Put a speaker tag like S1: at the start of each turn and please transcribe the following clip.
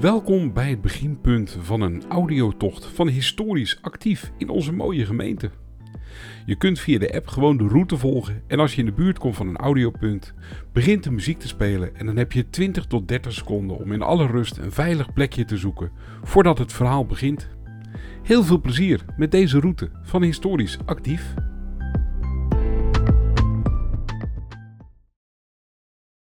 S1: Welkom bij het beginpunt van een audiotocht van historisch actief in onze mooie gemeente. Je kunt via de app gewoon de route volgen en als je in de buurt komt van een audiopunt, begint de muziek te spelen en dan heb je 20 tot 30 seconden om in alle rust een veilig plekje te zoeken voordat het verhaal begint. Heel veel plezier met deze route van historisch actief.